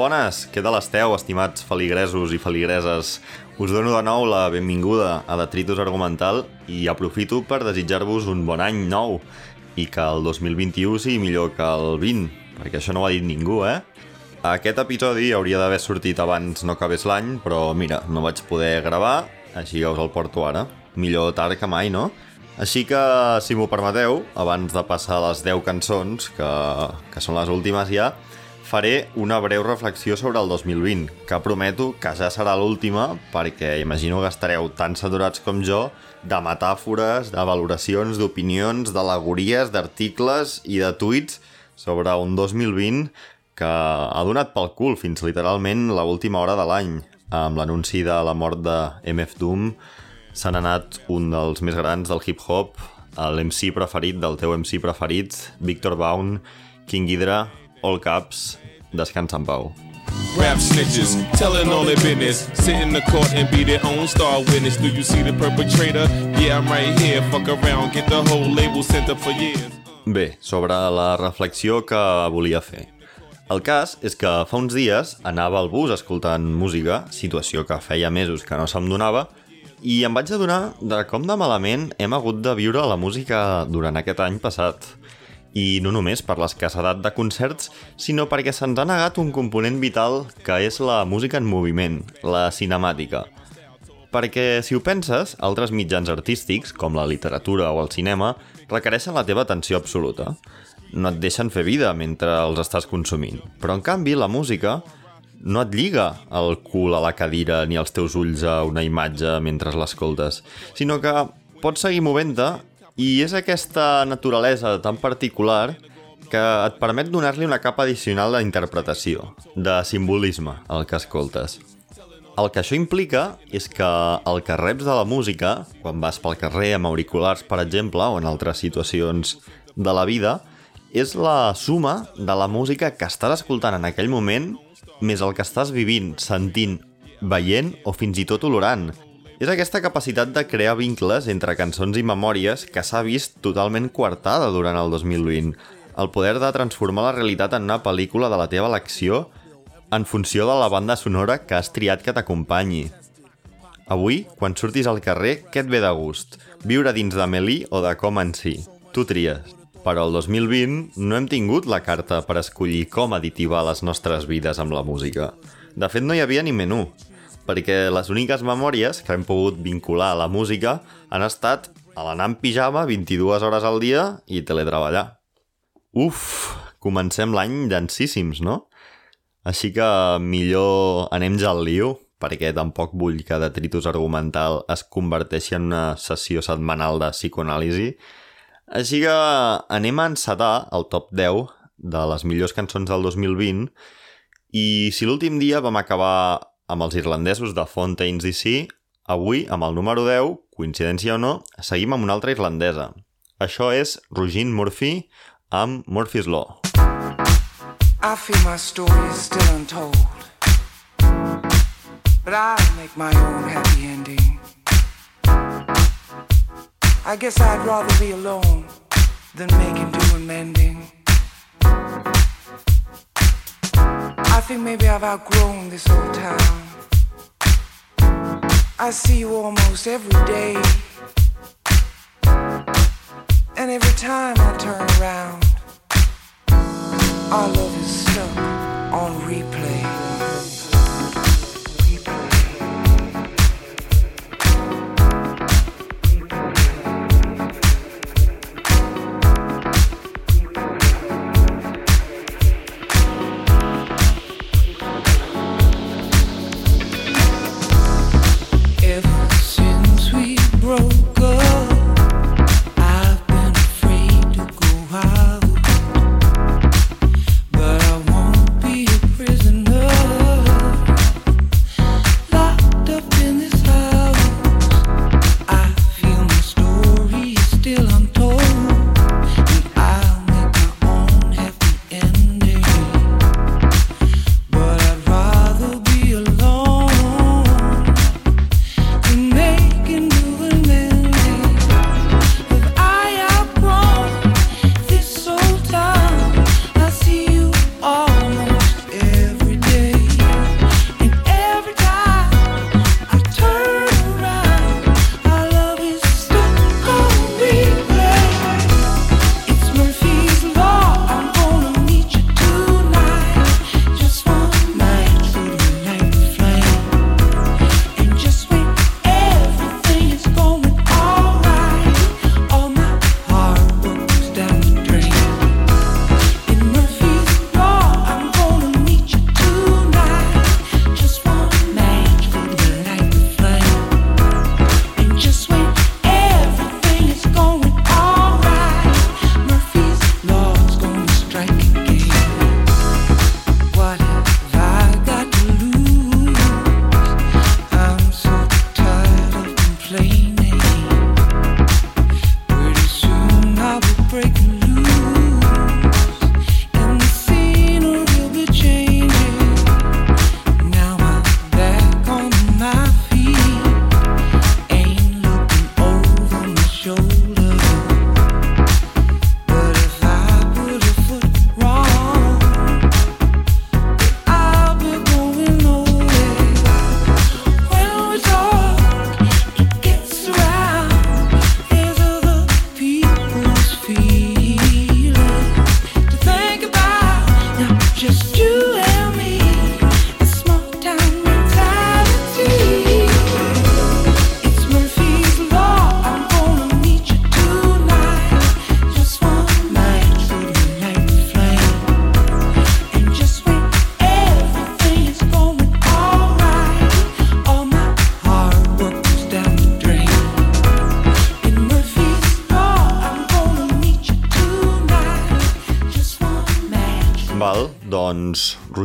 bones, què tal esteu, estimats feligresos i feligreses? Us dono de nou la benvinguda a Detritus Argumental i aprofito per desitjar-vos un bon any nou i que el 2021 sigui millor que el 20, perquè això no ho ha dit ningú, eh? Aquest episodi hauria d'haver sortit abans no acabés l'any, però mira, no vaig poder gravar, així que us el porto ara. Millor tard que mai, no? Així que, si m'ho permeteu, abans de passar les 10 cançons, que, que són les últimes ja, faré una breu reflexió sobre el 2020, que prometo que ja serà l'última perquè imagino que estareu tan saturats com jo de metàfores, de valoracions, d'opinions, d'alegories, d'articles i de tuits sobre un 2020 que ha donat pel cul fins literalment la última hora de l'any. Amb l'anunci de la mort de MF Doom s'ha anat un dels més grans del hip-hop, l'MC preferit del teu MC preferit, Victor Baun, King Hydra, All Caps, descansa en pau. Rap snitches, telling all their business. Sit in the court and be their own star witness. Do you see the perpetrator? Yeah, I'm right here. Fuck around, get the whole label sent up for years. Bé, sobre la reflexió que volia fer. El cas és que fa uns dies anava al bus escoltant música, situació que feia mesos que no se'm donava, i em vaig adonar de com de malament hem hagut de viure la música durant aquest any passat. I no només per l'escassedat de concerts, sinó perquè se'ns ha negat un component vital que és la música en moviment, la cinemàtica. Perquè, si ho penses, altres mitjans artístics, com la literatura o el cinema, requereixen la teva atenció absoluta. No et deixen fer vida mentre els estàs consumint. Però, en canvi, la música no et lliga el cul a la cadira ni els teus ulls a una imatge mentre l'escoltes, sinó que pots seguir movent-te i és aquesta naturalesa tan particular que et permet donar-li una capa addicional d'interpretació, de simbolisme, al que escoltes. El que això implica és que el que reps de la música, quan vas pel carrer amb auriculars, per exemple, o en altres situacions de la vida, és la suma de la música que estàs escoltant en aquell moment més el que estàs vivint, sentint, veient o fins i tot olorant. És aquesta capacitat de crear vincles entre cançons i memòries que s'ha vist totalment coartada durant el 2020. El poder de transformar la realitat en una pel·lícula de la teva elecció en funció de la banda sonora que has triat que t'acompanyi. Avui, quan surtis al carrer, què et ve de gust? Viure dins de Melí o de com en si? Tu tries. Però el 2020 no hem tingut la carta per escollir com aditivar les nostres vides amb la música. De fet, no hi havia ni menú, perquè les úniques memòries que hem pogut vincular a la música han estat a l'anar en pijama 22 hores al dia i teletreballar. Uf, comencem l'any densíssims, no? Així que millor anem ja al lío, perquè tampoc vull que detritus argumental es converteixi en una sessió setmanal de psicoanàlisi. Així que anem a encetar el top 10 de les millors cançons del 2020 i si l'últim dia vam acabar amb els irlandesos de Fontaines DC, avui, amb el número 10, coincidència o no, seguim amb una altra irlandesa. Això és Rugin Murphy amb Murphy's Law. I feel my story is still untold. But I'll make my own happy ending. I guess I'd rather be alone than making do and mending. Think maybe I've outgrown this old town. I see you almost every day. And every time I turn around, our love is stuck on replay. Breaking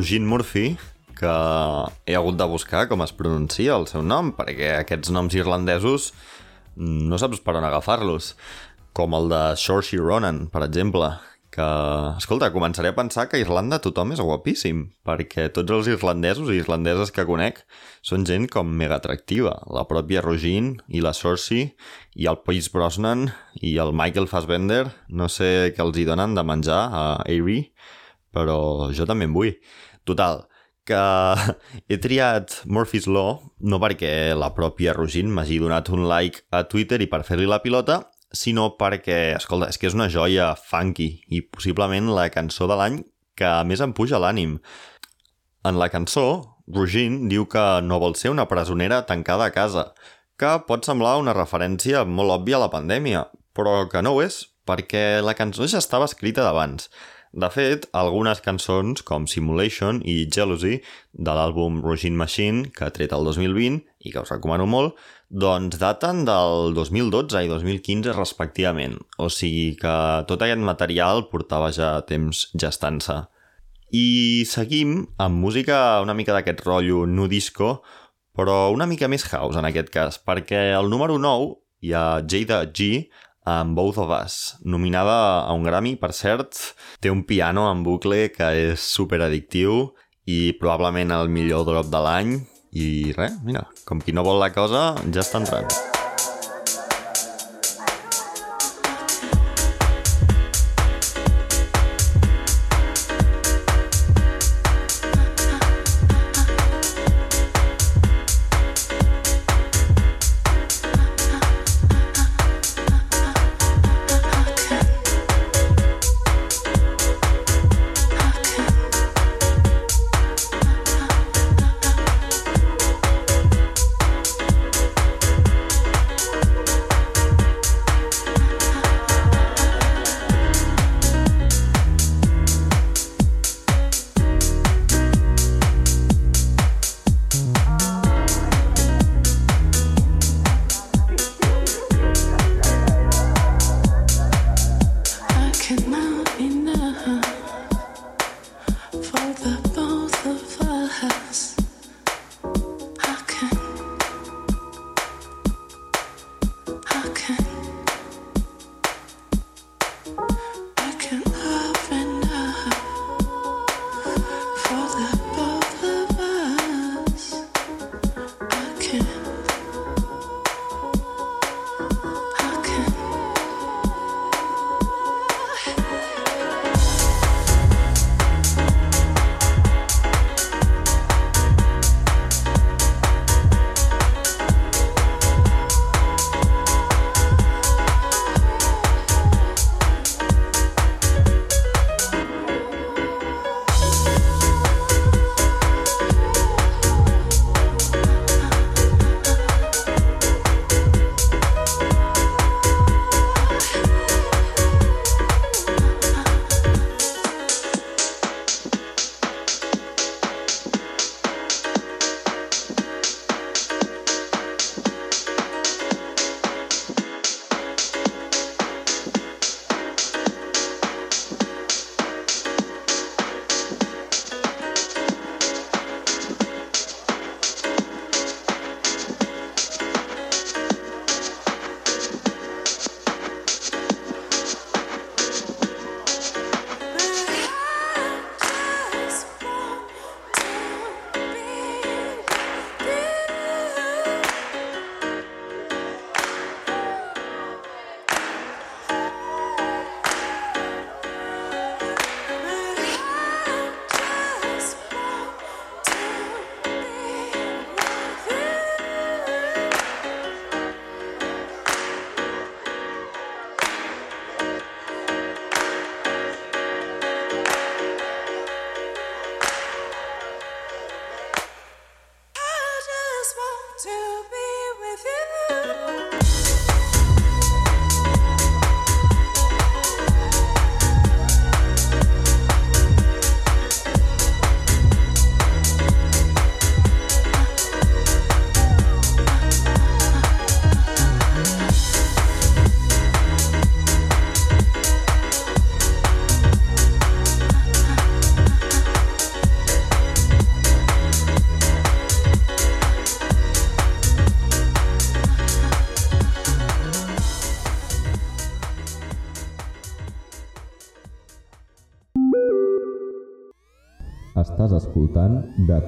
Rugin Murphy, que he hagut de buscar com es pronuncia el seu nom, perquè aquests noms irlandesos no saps per on agafar-los. Com el de Saoirse Ronan, per exemple, que, escolta, començaré a pensar que a Irlanda tothom és guapíssim, perquè tots els irlandesos i irlandeses que conec són gent com mega atractiva. La pròpia Rogin i la Saoirse i el Pierce Brosnan i el Michael Fassbender, no sé què els hi donen de menjar a Airy, però jo també en vull. Total, que he triat Murphy's Law no perquè la pròpia Rogin m'hagi donat un like a Twitter i per fer-li la pilota, sinó perquè, escolta, és que és una joia funky i possiblement la cançó de l'any que més em puja l'ànim. En la cançó, Rogin diu que no vol ser una presonera tancada a casa, que pot semblar una referència molt òbvia a la pandèmia, però que no ho és, perquè la cançó ja estava escrita d'abans. De fet, algunes cançons, com Simulation i Jealousy, de l'àlbum Rogin Machine, que ha tret el 2020 i que us recomano molt, doncs daten del 2012 i 2015 respectivament. O sigui que tot aquest material portava ja temps gestant-se. I seguim amb música una mica d'aquest rotllo nu disco, però una mica més house en aquest cas, perquè el número 9 hi ha Jada G amb Both of Us, nominada a un Grammy, per cert, té un piano en bucle que és super addictiu i probablement el millor drop de l'any i res, mira, com qui no vol la cosa, ja està entrant.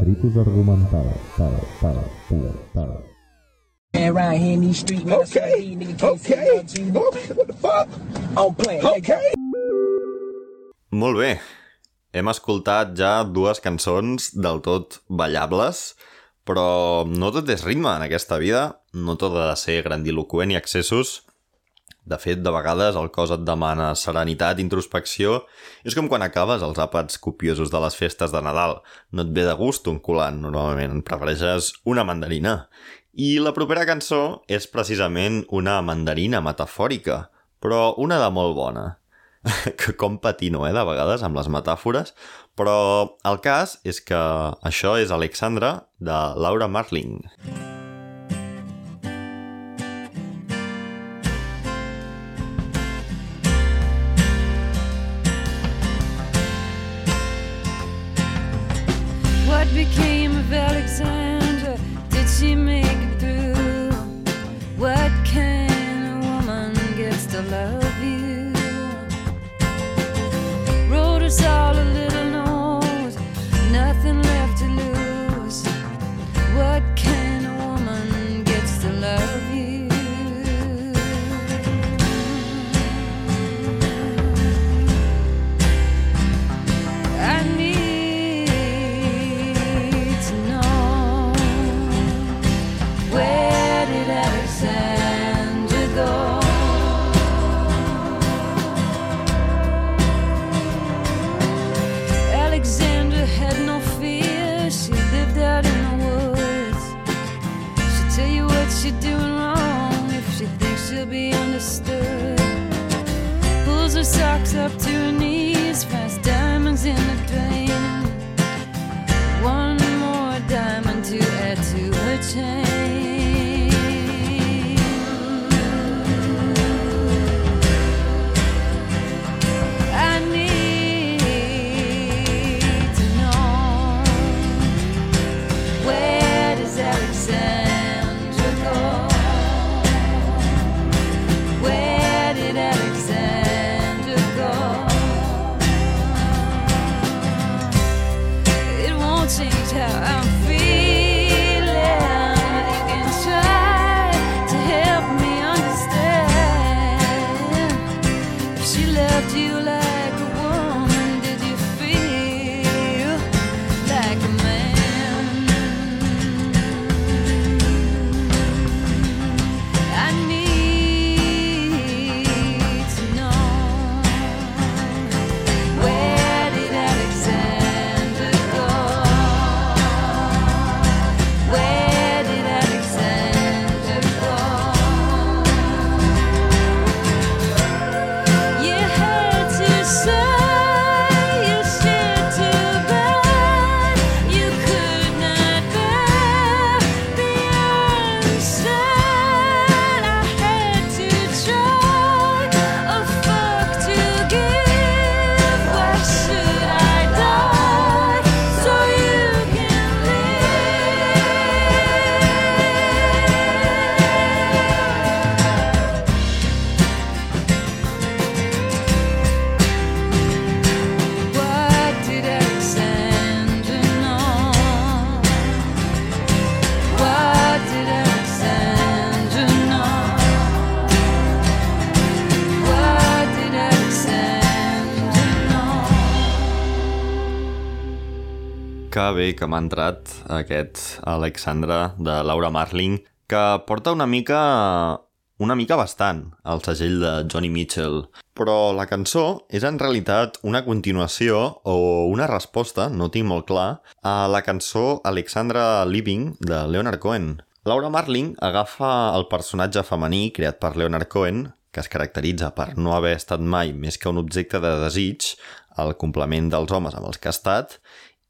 Detritus Argumental. Tal, tal, tal, tal. Man around here in these streets, man, that's what these nigga can't say nothing to you. Okay, what the fuck? I'm playing. Okay. Molt bé. Hem escoltat ja dues cançons del tot ballables, però no tot és ritme en aquesta vida, no tot ha de ser grandiloquent i excessos. De fet, de vegades el cos et demana serenitat, introspecció. És com quan acabes els àpats copiosos de les festes de Nadal. No et ve de gust un colant, normalment. Prefereixes una mandarina. I la propera cançó és precisament una mandarina metafòrica, però una de molt bona. que com patino, eh, de vegades, amb les metàfores, però el cas és que això és Alexandra, de Laura Marling. What bé que m'ha entrat aquest Alexandra de Laura Marling, que porta una mica una mica bastant al segell de Johnny Mitchell. Però la cançó és en realitat una continuació o una resposta, no tinc molt clar, a la cançó Alexandra Living de Leonard Cohen. Laura Marling agafa el personatge femení creat per Leonard Cohen, que es caracteritza per no haver estat mai més que un objecte de desig, el complement dels homes amb els que ha estat,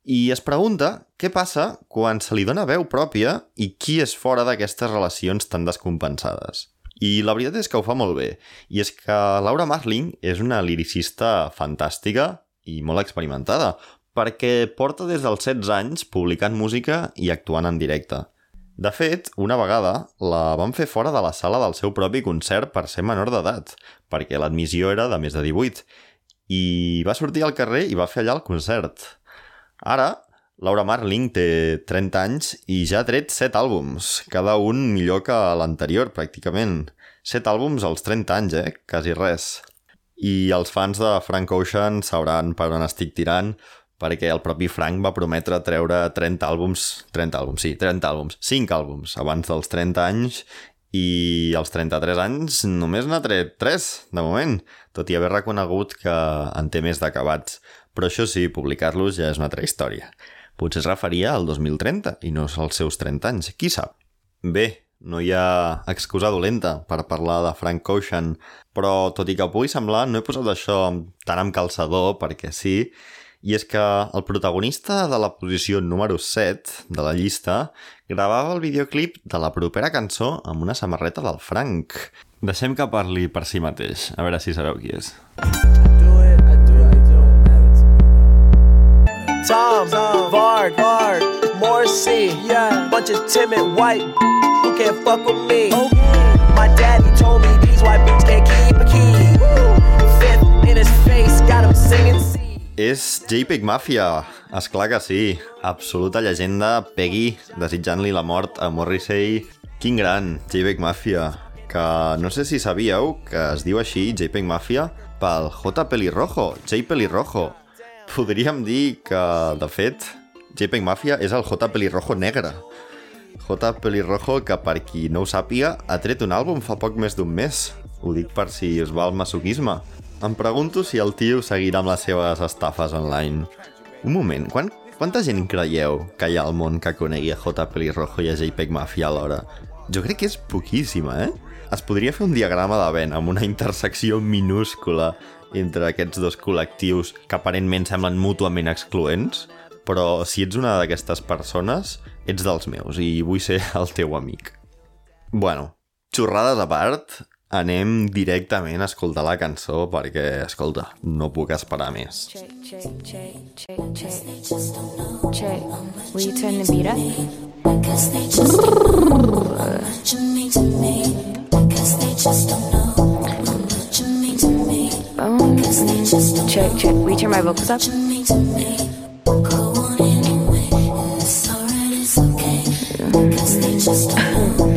i es pregunta què passa quan se li dona veu pròpia i qui és fora d'aquestes relacions tan descompensades. I la veritat és que ho fa molt bé. I és que Laura Marling és una liricista fantàstica i molt experimentada, perquè porta des dels 16 anys publicant música i actuant en directe. De fet, una vegada la van fer fora de la sala del seu propi concert per ser menor d'edat, perquè l'admissió era de més de 18, i va sortir al carrer i va fer allà el concert. Ara, Laura Marling té 30 anys i ja ha tret 7 àlbums, cada un millor que l'anterior, pràcticament. 7 àlbums als 30 anys, eh? Quasi res. I els fans de Frank Ocean sabran per on estic tirant, perquè el propi Frank va prometre treure 30 àlbums, 30 àlbums, sí, 30 àlbums, 5 àlbums abans dels 30 anys i als 33 anys només n'ha tret 3, de moment, tot i haver reconegut que en té més d'acabats. Però això sí, publicar-los ja és una altra història. Potser es referia al 2030 i no als seus 30 anys, qui sap? Bé, no hi ha excusa dolenta per parlar de Frank Ocean, però tot i que pugui semblar, no he posat això tan amb calçador perquè sí, i és que el protagonista de la posició número 7 de la llista gravava el videoclip de la propera cançó amb una samarreta del Frank. Deixem que parli per si mateix, a veure si sabeu qui és. Tom, Varg, Varg, Morrissey, yeah. bunch of timid white who can't fuck with me. My daddy told me these white bitches can't keep a key. Fifth in his face, got him singing. És JPEG Mafia, és clar que sí. Absoluta llegenda, Peggy, desitjant-li la mort a Morrissey. Quin gran, JPEG Mafia. Que no sé si sabíeu que es diu així, JPEG Mafia, pel J. Pelirrojo, J. Pelirrojo. Podríem dir que, de fet, JPEG Mafia és el J. Pelirrojo negre. J. Pelirrojo, que per qui no ho sàpiga, ha tret un àlbum fa poc més d'un mes. Ho dic per si us va el masoquisme. Em pregunto si el tio seguirà amb les seves estafes online. Un moment, quan, quanta gent creieu que hi ha al món que conegui a J. Pelirrojo i a JPEG Mafia alhora? Jo crec que és poquíssima, eh? Es podria fer un diagrama de Venn amb una intersecció minúscula entre aquests dos col·lectius que aparentment semblen mútuament excloents, però si ets una d'aquestes persones, ets dels meus i vull ser el teu amic. Bueno, xorrades a part, anem directament a escoltar la cançó perquè, escolta, no puc esperar més. Check, check, check, check, check. Check. Will you turn the beat up? Um, check, check. Will you turn my vocals could you not know you to me? Got me having up. Me having up to your neck. Thank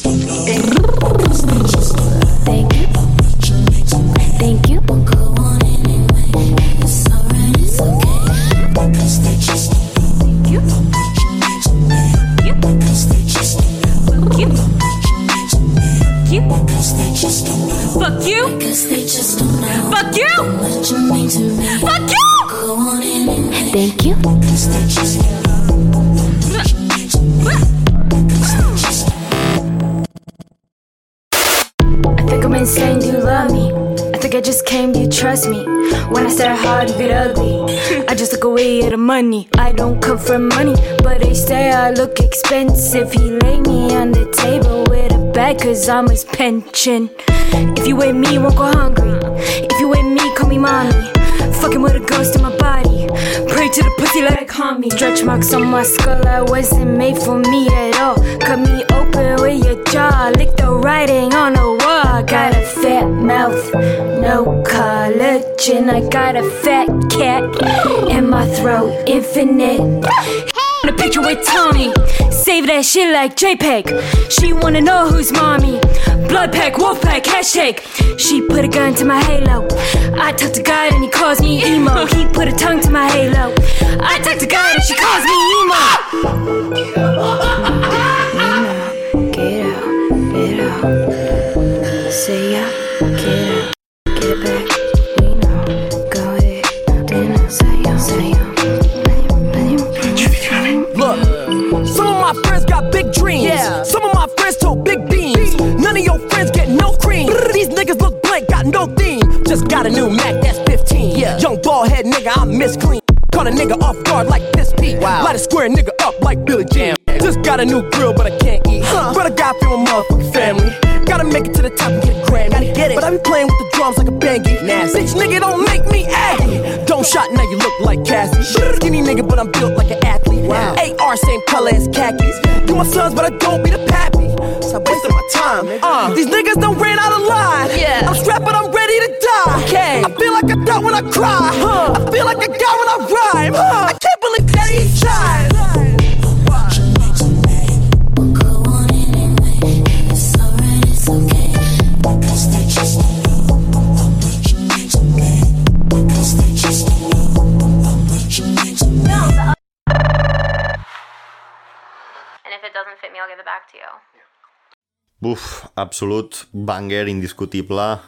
I don't come from money, but they say I look expensive. He lay me on the table with a bag, cause I'm his pension. If you with me, won't go hungry. If you with me, call me mommy. Fucking with a ghost in my body. Pray to the pussy like me. Stretch marks on my skull, I wasn't made for me at all. Cut me open with your jaw. Lick the writing on the wall. Mouth, no collagen. I got a fat cat in my throat, infinite. A picture with Tommy. Save that shit like JPEG. She wanna know who's mommy. Blood pack, wolf pack, hashtag. She put a gun to my halo. I talk to God and he calls me emo. He put a tongue to my halo. I talk to God and she calls me emo. Say yeah, dreams. Yeah. Some of my friends told big beams. None of your friends get no cream. These niggas look blank, got no theme. Just got a new Mac, that's 15. Yeah. Young bald head nigga, I miss clean. Caught a nigga off guard like this Pete. Wow. Light a square nigga up like Billy Jam. Just got a new grill, but I can't eat. Huh. Brother got feel my motherfucking family. Gotta make it to the top and get a Grammy. Gotta get it. But I be playing with the drums like a bangy. Nasty. Bitch nigga don't make me aggy. Don't shot now you look like Cassie. Skinny nigga, but I'm built like an athlete. Wow. AR same color as khakis. You my sons, but I don't be the pappy. Stop wasting my time. Uh, these niggas don't ran out of line. Yeah. I'm strapped, but I'm ready to die. Okay. I feel like I die when I cry. Huh. I feel like I die when I rhyme. Huh. I can't believe that he tried. It doesn't fit me, I'll give it back to you. Buf, absolut banger indiscutible.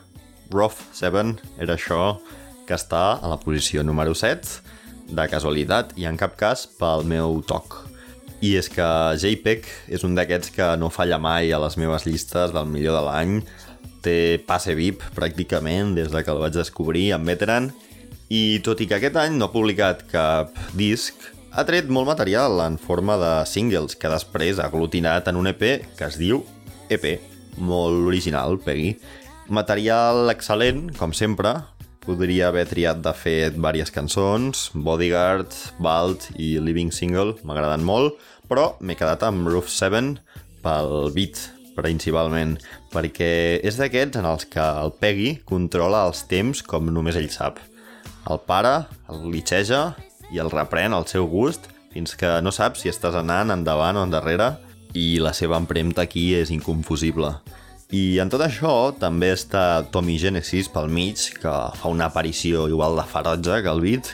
Rough 7 era això que està a la posició número 7 de casualitat i en cap cas pel meu toc. I és que JPEG és un d'aquests que no falla mai a les meves llistes del millor de l'any. Té passe VIP pràcticament des de que el vaig descobrir en Veteran i tot i que aquest any no ha publicat cap disc, ha tret molt material en forma de singles que després ha aglutinat en un EP que es diu EP, molt original, Peggy. Material excel·lent, com sempre, podria haver triat de fet diverses cançons, Bodyguard, Bald i Living Single m'agraden molt, però m'he quedat amb Roof 7 pel beat, principalment, perquè és d'aquests en els que el Peggy controla els temps com només ell sap. El para, el glitcheja i el reprèn al seu gust fins que no saps si estàs anant endavant o endarrere i la seva empremta aquí és inconfusible. I en tot això també està Tommy Genesis pel mig, que fa una aparició igual de ferotge que el beat,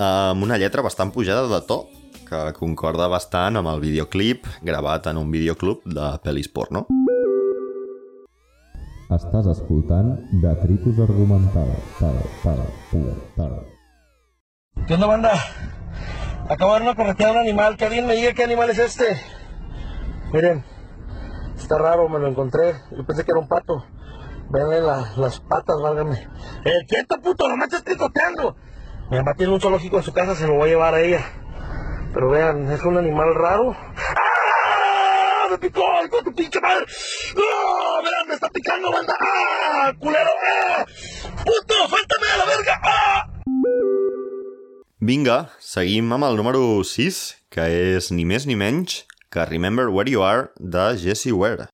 amb una lletra bastant pujada de to, que concorda bastant amb el videoclip gravat en un videoclub de pel·lis porno. Estàs escoltant Detritus Argumental. Tal, tal, tal, tal. ¿Qué onda, banda? Acabo de ver una correteada de un animal. Que alguien me diga qué animal es este. Miren, está raro, me lo encontré. Yo pensé que era un pato. Venle la- las patas, válgame. ¡Eh, quieto, puto! ¡No me estés picoteando! Mi mamá tiene un zoológico en su casa, se lo voy a llevar a ella. Pero vean, es un animal raro. ¡Ah! ¡Me picó! ¡Hijo de tu pinche madre! ¡Ah! ¡Vean, me está picando, banda! ¡Ah! ¡Culero! ¡Ah! ¡Puto! ¡Suéltame a la verga! ¡Ah! Vinga, seguim amb el número 6, que és ni més ni menys que Remember Where You Are de Jessie Ware.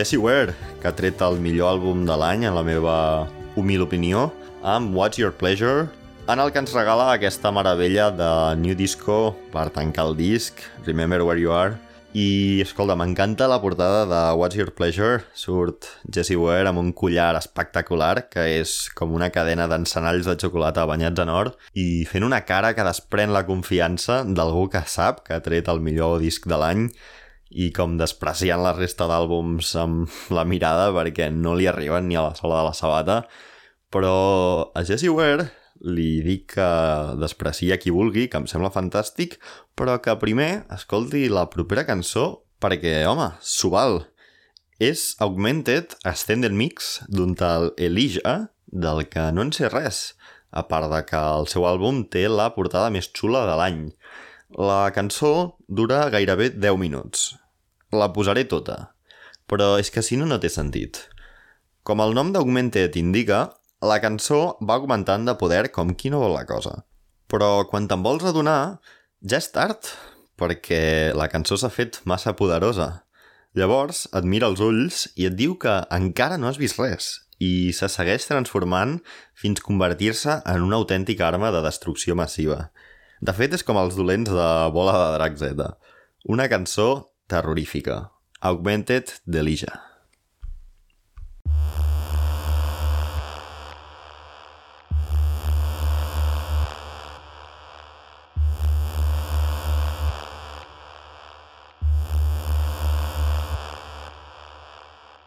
Jessie Ware, que ha tret el millor àlbum de l'any, en la meva humil opinió, amb What's Your Pleasure, en el que ens regala aquesta meravella de New Disco per tancar el disc, Remember Where You Are, i, escolta, m'encanta la portada de What's Your Pleasure. Surt Jessie Ware amb un collar espectacular, que és com una cadena d'encenalls de xocolata banyats en or, i fent una cara que desprèn la confiança d'algú que sap que ha tret el millor disc de l'any i com despreciant la resta d'àlbums amb la mirada perquè no li arriben ni a la sola de la sabata. Però a Jessie Ware li dic que despreciï a qui vulgui, que em sembla fantàstic, però que primer escolti la propera cançó perquè, home, s'ho val. És Augmented Extended Mix d'un tal Elijah, del que no en sé res, a part de que el seu àlbum té la portada més xula de l'any. La cançó dura gairebé 10 minuts. La posaré tota, però és que si no, no té sentit. Com el nom d'Augmented indica, la cançó va augmentant de poder com qui no vol la cosa. Però quan te'n vols adonar, ja és tard, perquè la cançó s'ha fet massa poderosa. Llavors et mira els ulls i et diu que encara no has vist res i se segueix transformant fins convertir-se en una autèntica arma de destrucció massiva. De fet, és com els dolents de Bola de Drac Z. Una cançó terrorífica. Augmented Delija.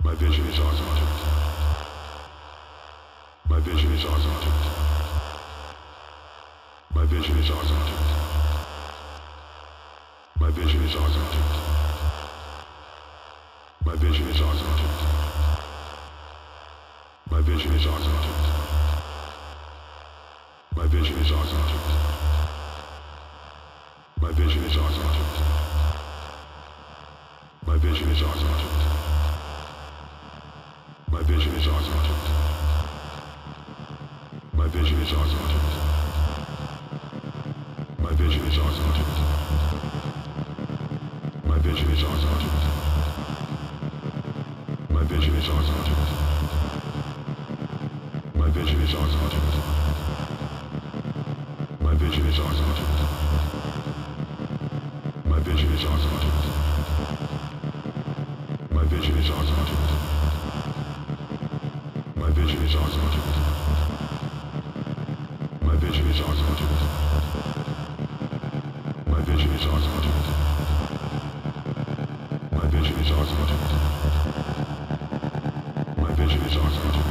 My vision is augmented. My vision is augmented. My vision is augmented. My vision is augmented. My vision is augmented. My vision is augmented. My vision is augmented. My vision is augmented. My vision is augmented. My vision is augmented. My vision is augmented. My vision is augmented. My vision is augmented. My vision is augmented. My vision is augmented. My vision is augmented. My vision is augmented. My vision is augmented. My vision is augmented. My vision is augmented. My vision is augmented. My vision is augmented. My vision is augmented.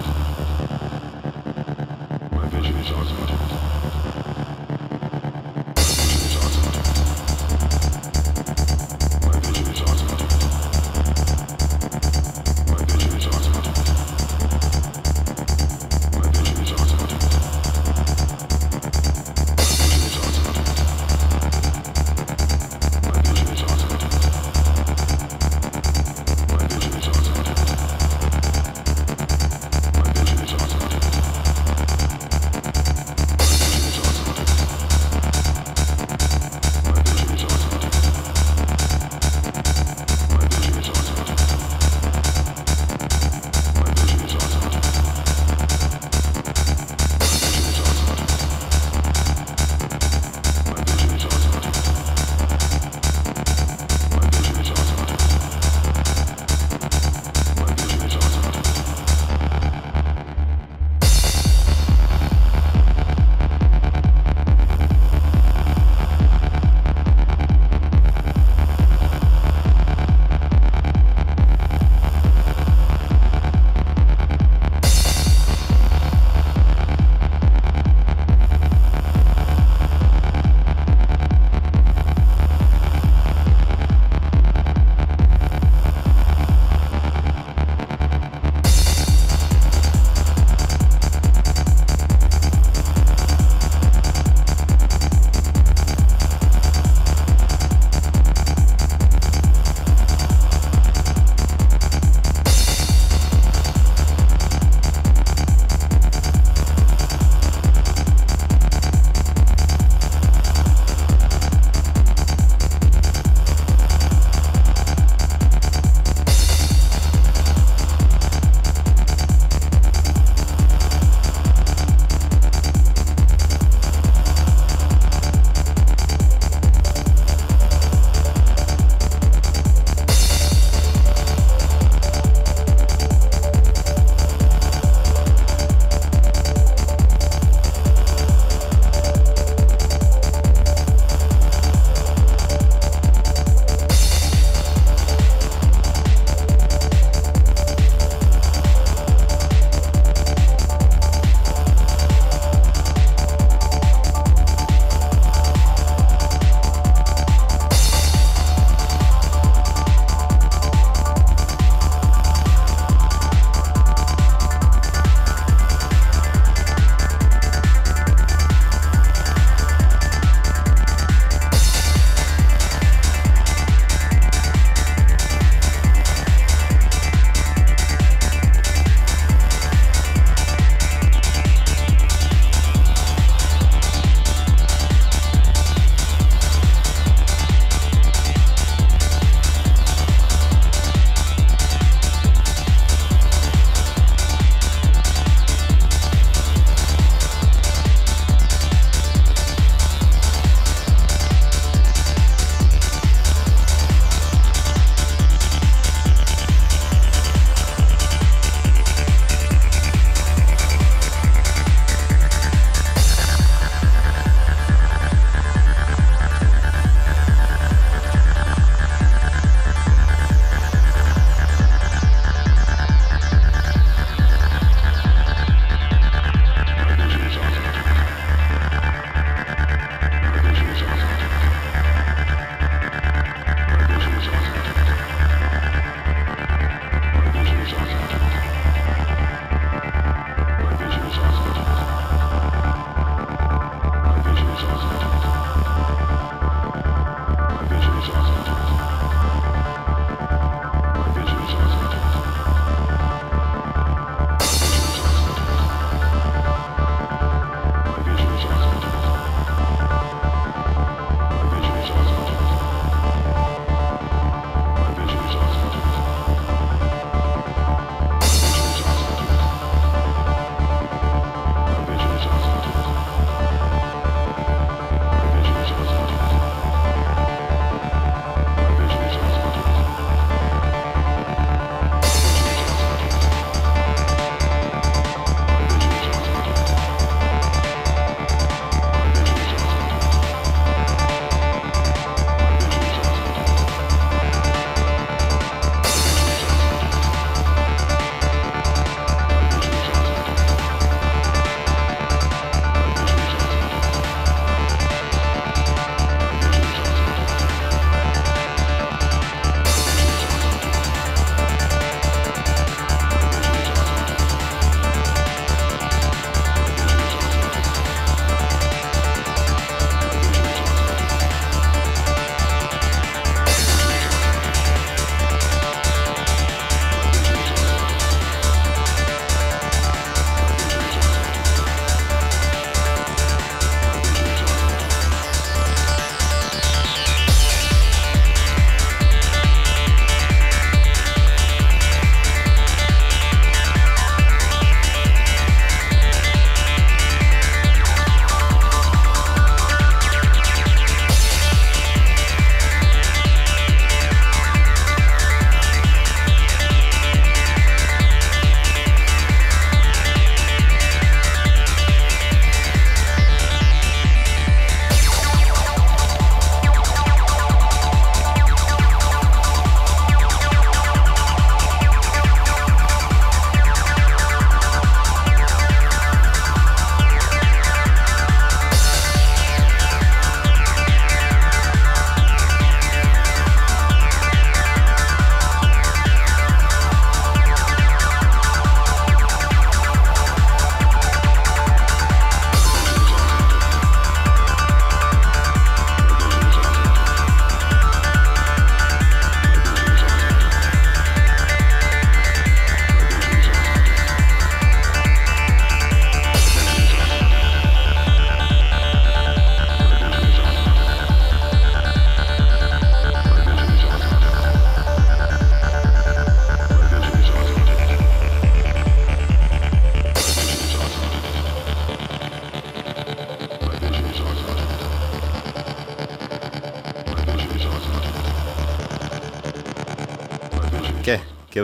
My vision is augmented.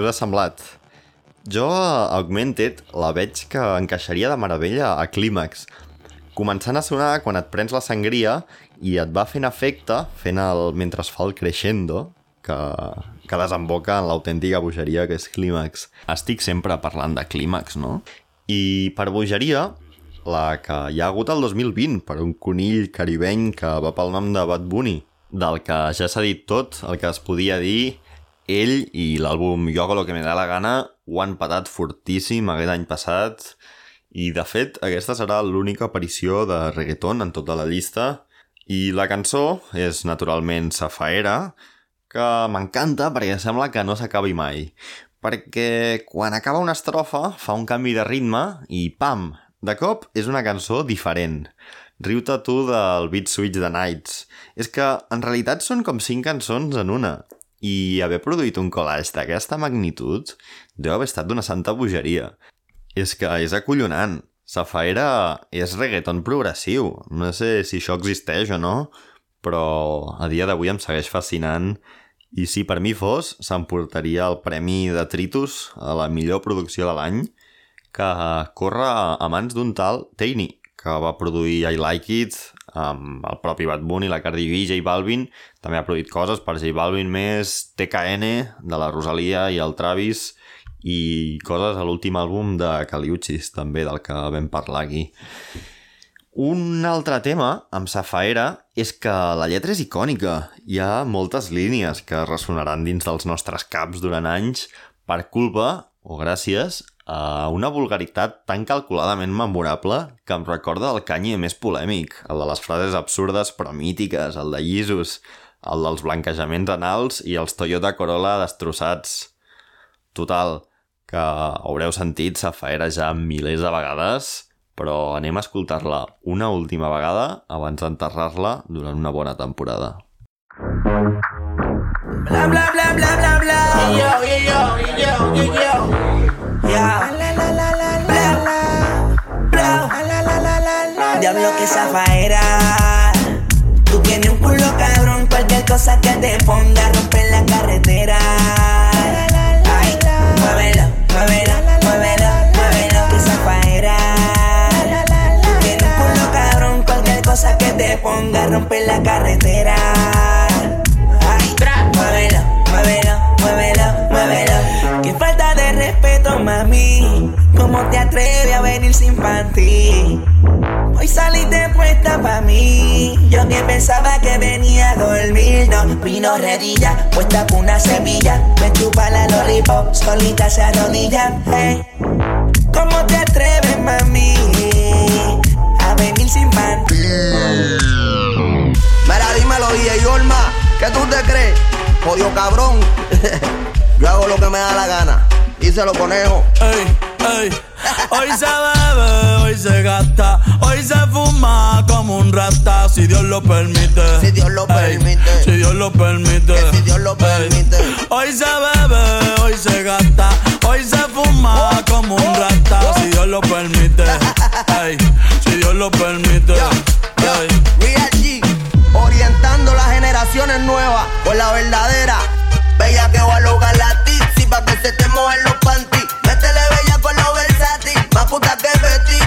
Us ha semblat? Jo Augmented la veig que encaixaria de meravella a Clímax. Començant a sonar quan et prens la sangria i et va fent efecte fent el, mentre es fa el crescendo que, que desemboca en l'autèntica bogeria que és Clímax. Estic sempre parlant de Clímax, no? I per bogeria, la que hi ha hagut el 2020 per un conill caribeny que va pel nom de Bad Bunny, del que ja s'ha dit tot el que es podia dir ell i l'àlbum Yo hago lo que me da la gana ho han patat fortíssim aquest any passat i de fet aquesta serà l'única aparició de reggaeton en tota la llista i la cançó és naturalment Safaera que m'encanta perquè sembla que no s'acabi mai perquè quan acaba una estrofa fa un canvi de ritme i pam, de cop és una cançó diferent. Riu-te tu del Beat Switch de Nights. És que en realitat són com cinc cançons en una. I haver produït un collage d'aquesta magnitud deu haver estat d'una santa bogeria. És que és acollonant. Safaera és reggaeton progressiu. No sé si això existeix o no, però a dia d'avui em segueix fascinant i si per mi fos, s'emportaria el Premi de Tritus a la millor producció de l'any, que corre a mans d'un tal Tainy, que va produir I Like It, amb el propi Bad Bunny, la Cardi B, J Balvin, també ha produït coses per J Balvin més TKN, de la Rosalia i el Travis, i coses a l'últim àlbum de Caliuchis, també, del que vam parlar aquí. Un altre tema amb Safaera és que la lletra és icònica. Hi ha moltes línies que ressonaran dins dels nostres caps durant anys per culpa, o gràcies, a una vulgaritat tan calculadament memorable que em recorda el Kanye més polèmic, el de les frases absurdes però mítiques, el de llisos, el dels blanquejaments anals i els Toyota Corolla destrossats. Total, que haureu sentit Safaera ja milers de vegades, però anem a escoltar-la una última vegada abans d'enterrar-la durant una bona temporada. Bla bla bla bla bla bla. Yo yo yo yo yo yo. Diablo que zafaera. Tú tienes un culo cabrón, cualquier cosa que te ponga romper la carretera. Ay, muévelo, muévelo, muévelo, muévelo que zafaera. Tú tienes un culo cabrón, cualquier cosa que te ponga romper la carretera. ¿Cómo te atreves a venir sin panty? Hoy saliste puesta pa' mí. Yo que pensaba que venía a dormir, no vino redilla, puesta con una semilla. Me chupa la lollipop, solita se arrodilla. Hey. ¿Cómo te atreves, mami? A venir sin panty. Mira, dímelo, DJ Olma, ¿qué tú te crees? Jodido cabrón. Yo hago lo que me da la gana. Díselo, conejo. Ey, ey. Hoy se bebe, hoy se gasta, hoy se fuma como un rata, si Dios lo permite. Si Dios lo Ey, permite. si Dios lo permite. Que si Dios lo permite. Hoy se bebe, hoy se gasta, hoy se fuma como un rata, si Dios lo permite. Si Dios lo permite. Real G, orientando las generaciones nuevas por la verdadera. Bella que va a lograr la tipsy pa' que se te mojen los puta que Betty.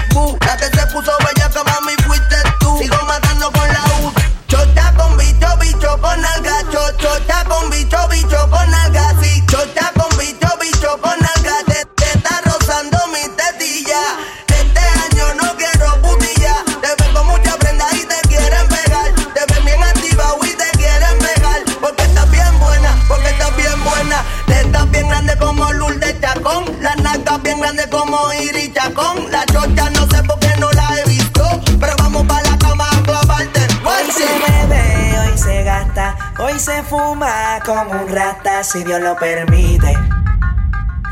La que se puso bella que mami fuiste tú. Sigo matando con la U. Chota con bicho, bicho con alga. Cho, chota con bicho, bicho con alga. Sí, chota con bicho, bicho con alga. Te, te está rozando mi tetilla. Este año no quiero putilla. Te ven con mucha prenda y te quieren pegar. Te ven bien activado y te quieren pegar. Porque estás bien buena, porque estás bien buena. Te estás bien grande como Lourdes Chacón. Las nalgas bien grandes como Chacón. La chocha no sé por qué no la he visto. Pero vamos para la cama a clavarte. Hoy se bebe, hoy se gasta, hoy se fuma como un rata, si Dios lo permite.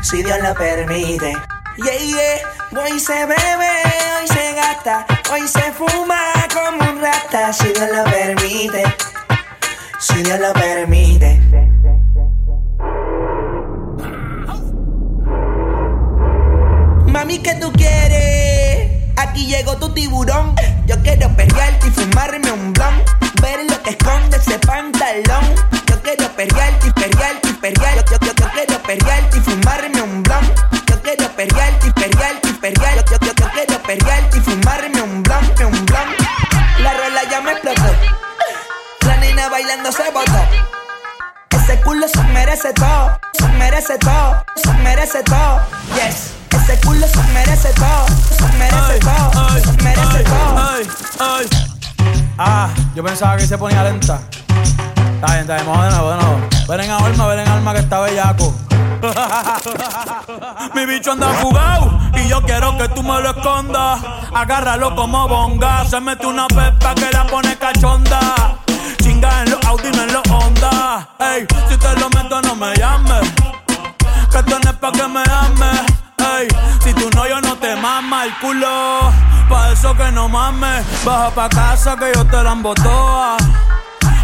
Si Dios lo permite. Yeah, yeah. Hoy se bebe, hoy se gasta, hoy se fuma como un rata, si Dios lo permite. Si Dios lo permite. Mami, ¿qué tú quieres? Aquí llegó tu tiburón. Yo quiero perrearte y fumarme un blon. Ver lo que esconde ese pantalón. Yo quiero perrearte y perrearte y perrearte. Yo, yo, yo, quiero perrearte y fumarme un blon. Yo quiero perrearte y perrearte y perrearte. Yo, yo, yo quiero perrearte y fumarme un blon, un blon. La rola ya me explotó. La nena bailando se botó. Ese culo se merece todo, se merece todo, se merece todo. Yes ese culo se merece todo, se merece todo, se merece todo. Ay, ay. Ah, yo pensaba que se ponía lenta. Está bien, está bien, vamos de nuevo, de nuevo. Ven en alma, ven en alma que está bellaco. Mi bicho anda fugado y yo quiero que tú me lo escondas. Agárralo como bonga. Se mete una pepa que la pone cachonda. Chinga en los Audi, no en los Honda. Ey, si te lo meto, no me llames. Que es pa' que me ames. Si tú no, yo no te mama el culo. Pa' eso que no mames. Baja pa' casa que yo te la embotoa.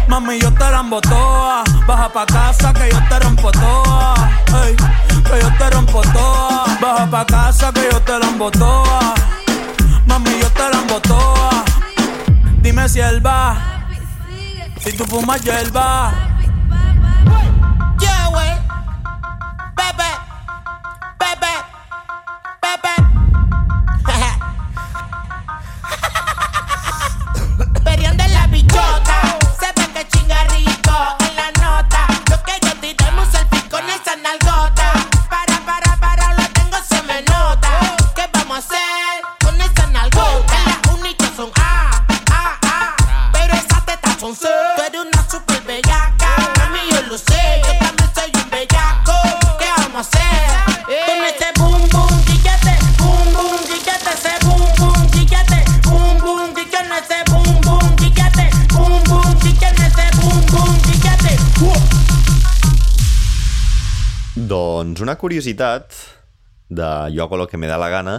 Mami, yo te la toa. Baja pa' casa que yo te rompo toa. Que yo te rompo toa. Baja pa' casa que yo te la toa. Mami, yo te la toa. Dime si él va. Si tú fumas hierba. Yeah, wey. Bebe. Bebe. bop, bop. Una curiositat de Jo hago lo que me da la gana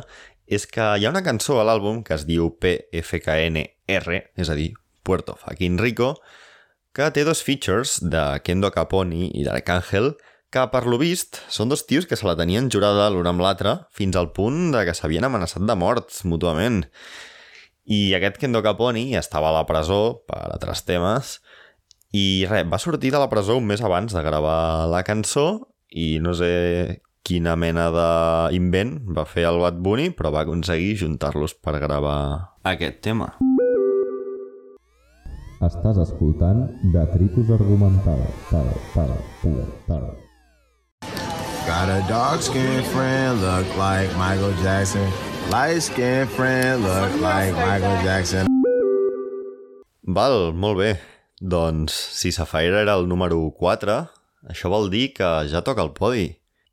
és que hi ha una cançó a l'àlbum que es diu PFKNR, és a dir, Puerto Fucking Rico, que té dos features de Kendo Caponi i d'Arcángel, que per lo vist són dos tios que se la tenien jurada l'un amb l'altre fins al punt de que s'havien amenaçat de morts mútuament. I aquest Kendo Caponi estava a la presó per altres temes i res, va sortir de la presó un mes abans de gravar la cançó i no sé quina mena d'invent va fer el Bad Bunny, però va aconseguir juntar-los per gravar aquest tema. Estàs escoltant Detritus Argumental. Tal, tal, tal, tal. Got a dark skinned friend, look like Michael Jackson. Light skinned friend, look like Michael Jackson. Val, molt bé. Doncs si Safaira era el número 4, això vol dir que ja toca el podi.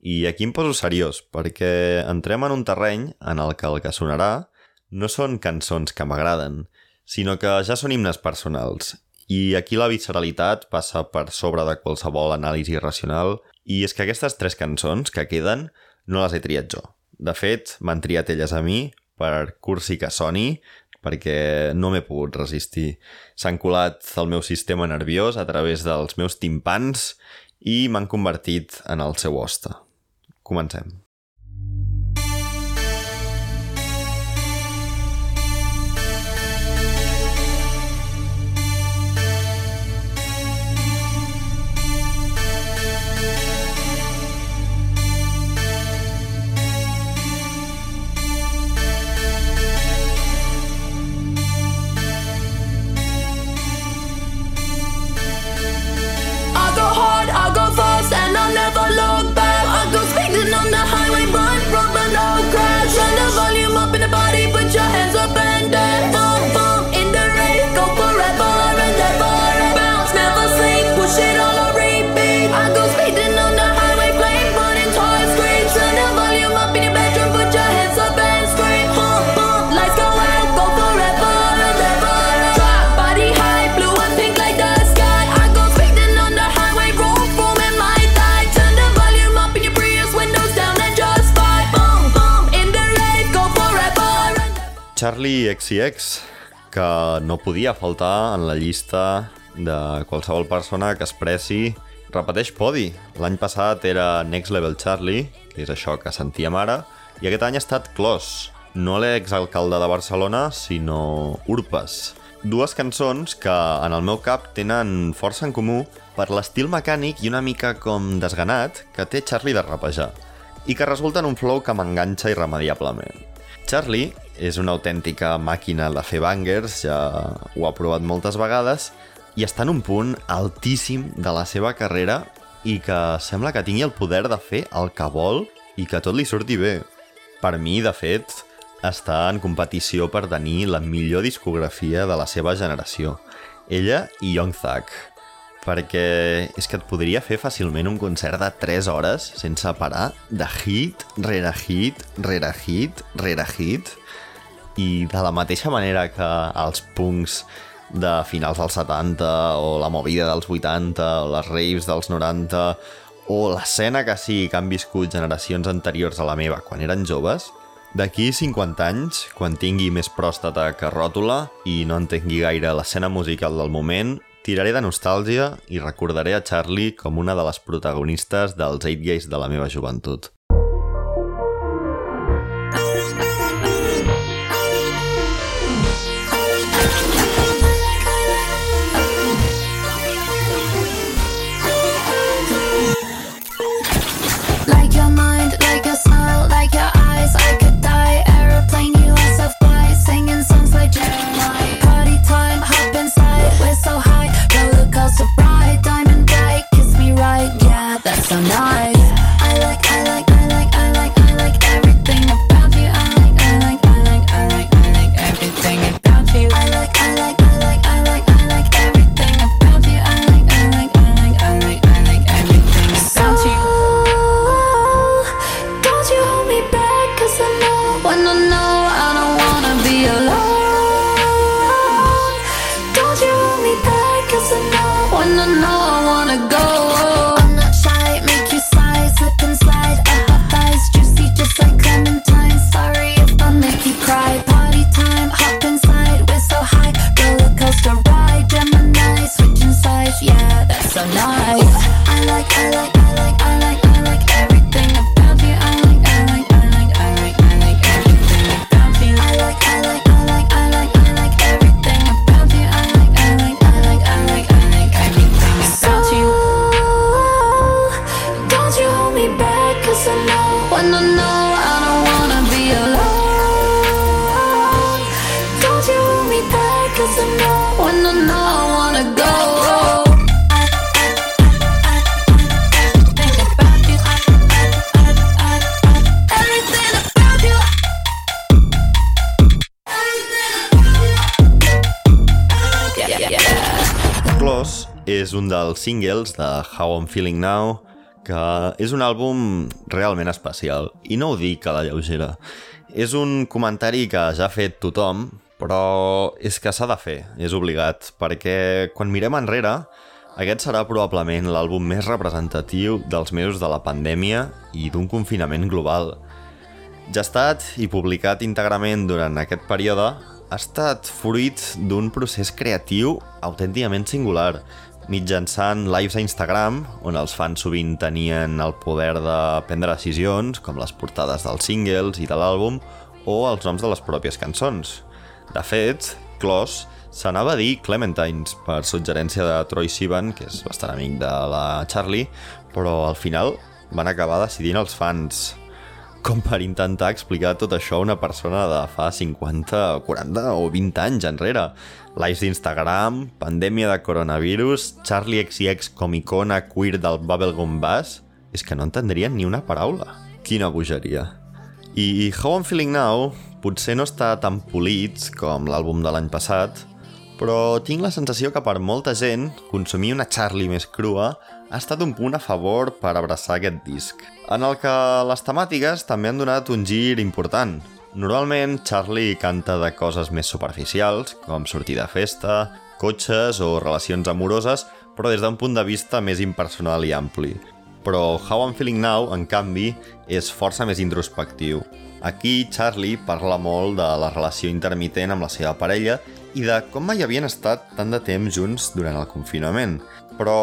I aquí em poso seriós, perquè entrem en un terreny en el que el que sonarà no són cançons que m'agraden, sinó que ja són himnes personals. I aquí la visceralitat passa per sobre de qualsevol anàlisi racional, i és que aquestes tres cançons que queden no les he triat jo. De fet, m'han triat elles a mi per cursi que soni, perquè no m'he pogut resistir. S'han colat al meu sistema nerviós a través dels meus timpans i m'han convertit en el seu hoste. Comencem. Charlie XCX, que no podia faltar en la llista de qualsevol persona que expressi repeteix podi. L'any passat era Next Level Charlie, que és això que sentíem ara, i aquest any ha estat Clos, no l'exalcalde de Barcelona, sinó Urpes. Dues cançons que en el meu cap tenen força en comú per l'estil mecànic i una mica com desganat que té Charlie de rapejar i que resulta en un flow que m'enganxa irremediablement. Charlie és una autèntica màquina de fer bangers, ja ho ha provat moltes vegades, i està en un punt altíssim de la seva carrera i que sembla que tingui el poder de fer el que vol i que tot li surti bé. Per mi, de fet, està en competició per tenir la millor discografia de la seva generació. Ella i Young Thug. Perquè és que et podria fer fàcilment un concert de 3 hores sense parar de hit, rere hit, rere hit, rere hit. I de la mateixa manera que els punks de finals dels 70 o la movida dels 80 o les raves dels 90 o l'escena que sigui que han viscut generacions anteriors a la meva quan eren joves, d'aquí 50 anys, quan tingui més pròstata que ròtula i no entengui gaire l'escena musical del moment, tiraré de nostàlgia i recordaré a Charlie com una de les protagonistes dels 8 Gays de la meva joventut. Singles de How I'm Feeling Now, que és un àlbum realment especial, i no ho dic a la lleugera. És un comentari que ja ha fet tothom, però és que s'ha de fer, és obligat, perquè quan mirem enrere, aquest serà probablement l'àlbum més representatiu dels mesos de la pandèmia i d'un confinament global. Gestat i publicat íntegrament durant aquest període, ha estat fruit d'un procés creatiu autènticament singular, mitjançant lives a Instagram, on els fans sovint tenien el poder de prendre decisions, com les portades dels singles i de l'àlbum, o els noms de les pròpies cançons. De fet, Close s'anava a dir Clementines per suggerència de Troy Sivan, que és bastant amic de la Charlie, però al final van acabar decidint els fans com per intentar explicar tot això a una persona de fa 50, 40 o 20 anys enrere. Lives d'Instagram, pandèmia de coronavirus, Charlie XCX com icona queer del Bubblegum Bass... És que no entendrien ni una paraula. Quina bogeria. I How I'm Feeling Now potser no està tan polit com l'àlbum de l'any passat, però tinc la sensació que per molta gent consumir una Charlie més crua ha estat un punt a favor per abraçar aquest disc, en el que les temàtiques també han donat un gir important. Normalment, Charlie canta de coses més superficials, com sortir de festa, cotxes o relacions amoroses, però des d'un punt de vista més impersonal i ampli. Però How I'm Feeling Now, en canvi, és força més introspectiu. Aquí, Charlie parla molt de la relació intermitent amb la seva parella i de com mai havien estat tant de temps junts durant el confinament. Però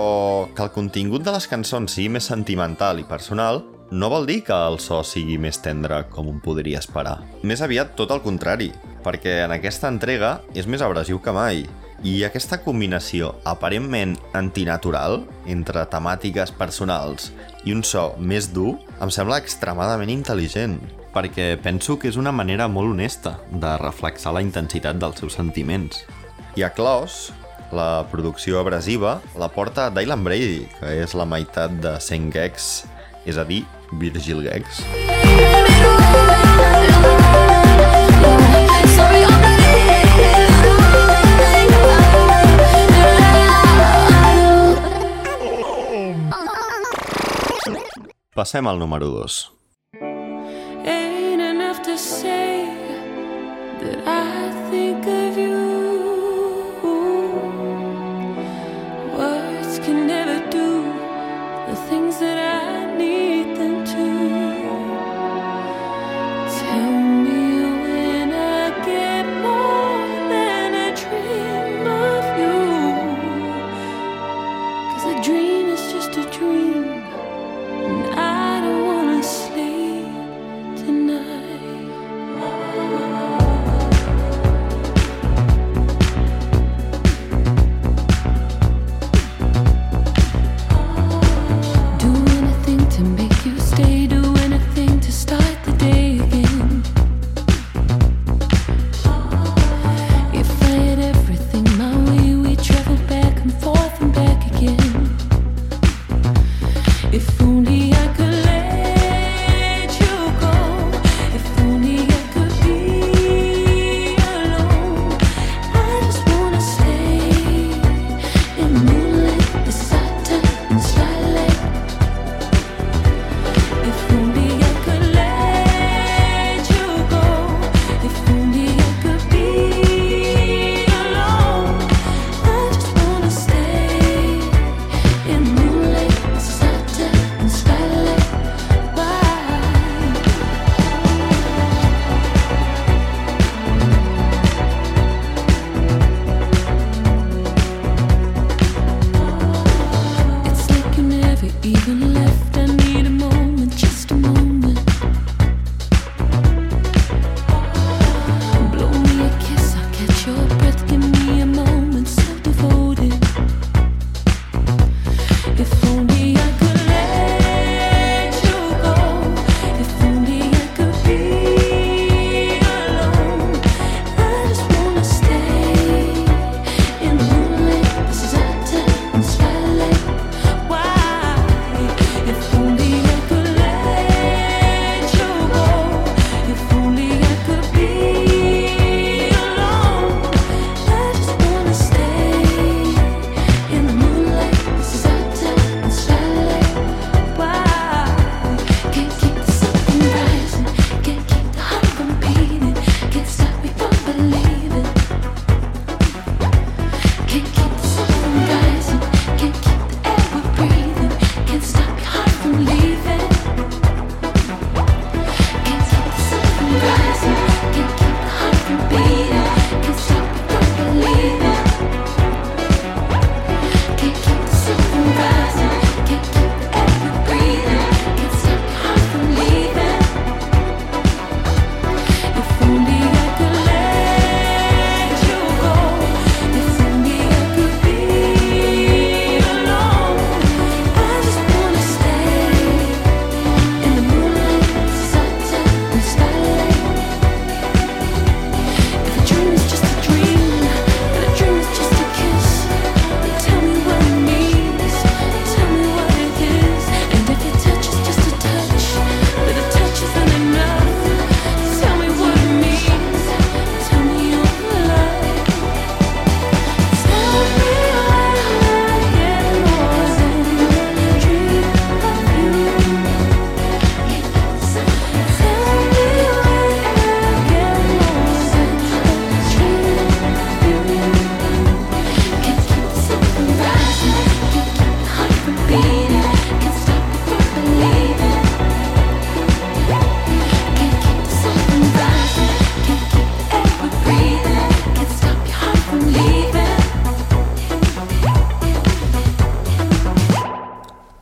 que el contingut de les cançons sigui més sentimental i personal no vol dir que el so sigui més tendre com un podria esperar. Més aviat tot el contrari, perquè en aquesta entrega és més abrasiu que mai. I aquesta combinació aparentment antinatural entre temàtiques personals i un so més dur em sembla extremadament intel·ligent perquè penso que és una manera molt honesta de reflexar la intensitat dels seus sentiments. I a Klaus, la producció abrasiva la porta Dylan Brady, que és la meitat de 100 gecs, és a dir, Virgil Gex. Passem al número 2.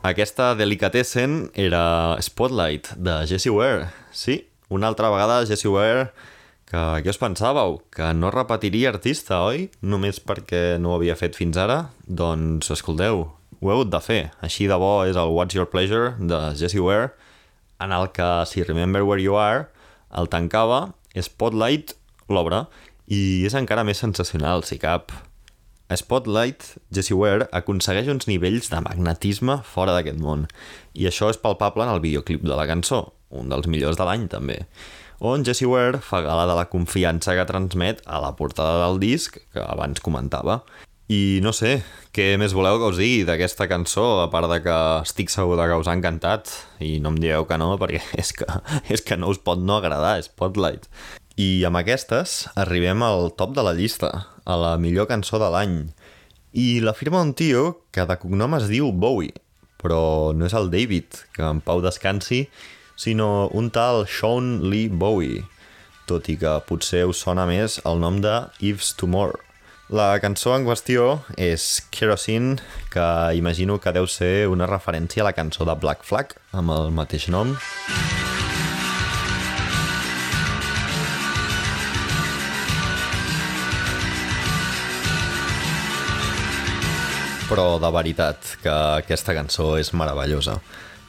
Aquesta Delicatessen era Spotlight, de Jessie Ware. Sí, una altra vegada Jessie Ware, que què us pensàveu? Que no repetiria artista, oi? Només perquè no ho havia fet fins ara? Doncs, escolteu, ho heu de fer. Així de bo és el What's Your Pleasure, de Jessie Ware, en el que, si Remember Where You Are, el tancava Spotlight, l'obra, i és encara més sensacional, si cap. Spotlight, Jessie Ware aconsegueix uns nivells de magnetisme fora d'aquest món, i això és palpable en el videoclip de la cançó, un dels millors de l'any també, on Jessie Ware fa gala de la confiança que transmet a la portada del disc que abans comentava. I no sé, què més voleu que us digui d'aquesta cançó, a part de que estic segur que us ha encantat, i no em dieu que no, perquè és que, és que no us pot no agradar, Spotlight. I amb aquestes arribem al top de la llista, a la millor cançó de l'any. I la firma un tio que de cognom es diu Bowie, però no és el David, que en pau descansi, sinó un tal Sean Lee Bowie, tot i que potser us sona més el nom de Yves Tumor. La cançó en qüestió és Kerosene, que imagino que deu ser una referència a la cançó de Black Flag, amb el mateix nom. Però de veritat que aquesta cançó és meravellosa.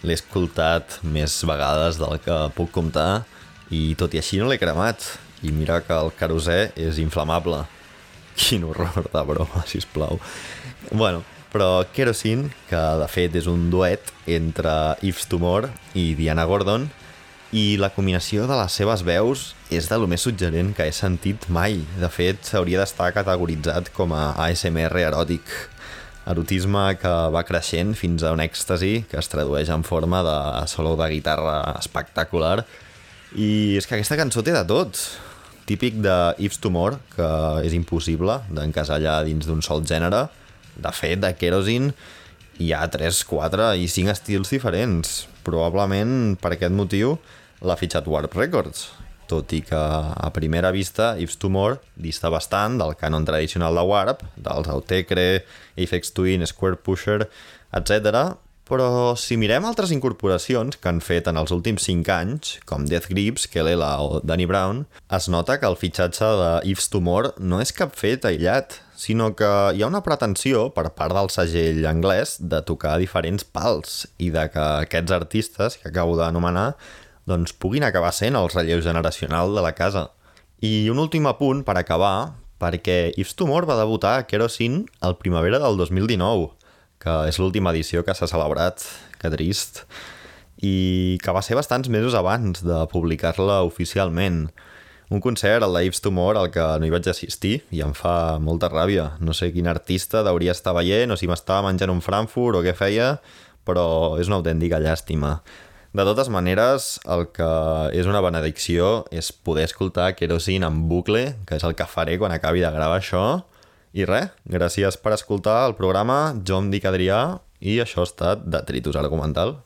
L'he escoltat més vegades del que puc comptar i tot i així no l'he cremat. I mira que el querosè és inflamable. Quin horror de broma, sisplau. Bueno, però Kerosene, que de fet és un duet entre Yves Tumor i Diana Gordon, i la combinació de les seves veus és de lo més suggerent que he sentit mai. De fet, s'hauria d'estar categoritzat com a ASMR eròtic. Erotisme que va creixent fins a un èxtasi que es tradueix en forma de solo de guitarra espectacular. I és que aquesta cançó té de tot. Típic de Yves Tumor, que és impossible d'encasellar dins d'un sol gènere. De fet, de Kerosene hi ha 3, 4 i 5 estils diferents. Probablement per aquest motiu l'ha fitxat Warp Records, tot i que a primera vista Yves Tumor dista bastant del canon tradicional de Warp, dels Autecre, Aphex Twin, Square Pusher, etc. Però si mirem altres incorporacions que han fet en els últims 5 anys, com Death Grips, Kelela o Danny Brown, es nota que el fitxatge de Yves Tumor no és cap fet aïllat, sinó que hi ha una pretensió per part del segell anglès de tocar diferents pals i de que aquests artistes que acabo d'anomenar doncs puguin acabar sent el relleu generacional de la casa. I un últim apunt per acabar, perquè Yves Tumor va debutar a Kerosene al primavera del 2019, que és l'última edició que s'ha celebrat, que trist, i que va ser bastants mesos abans de publicar-la oficialment. Un concert, el d'Yves Tumor, al que no hi vaig assistir i em fa molta ràbia. No sé quin artista hauria estar veient o si m'estava menjant un Frankfurt o què feia, però és una autèntica llàstima. De totes maneres, el que és una benedicció és poder escoltar Kerosene en bucle, que és el que faré quan acabi de gravar això. I res, gràcies per escoltar el programa, jo em dic Adrià i això ha estat Detritus Argumental.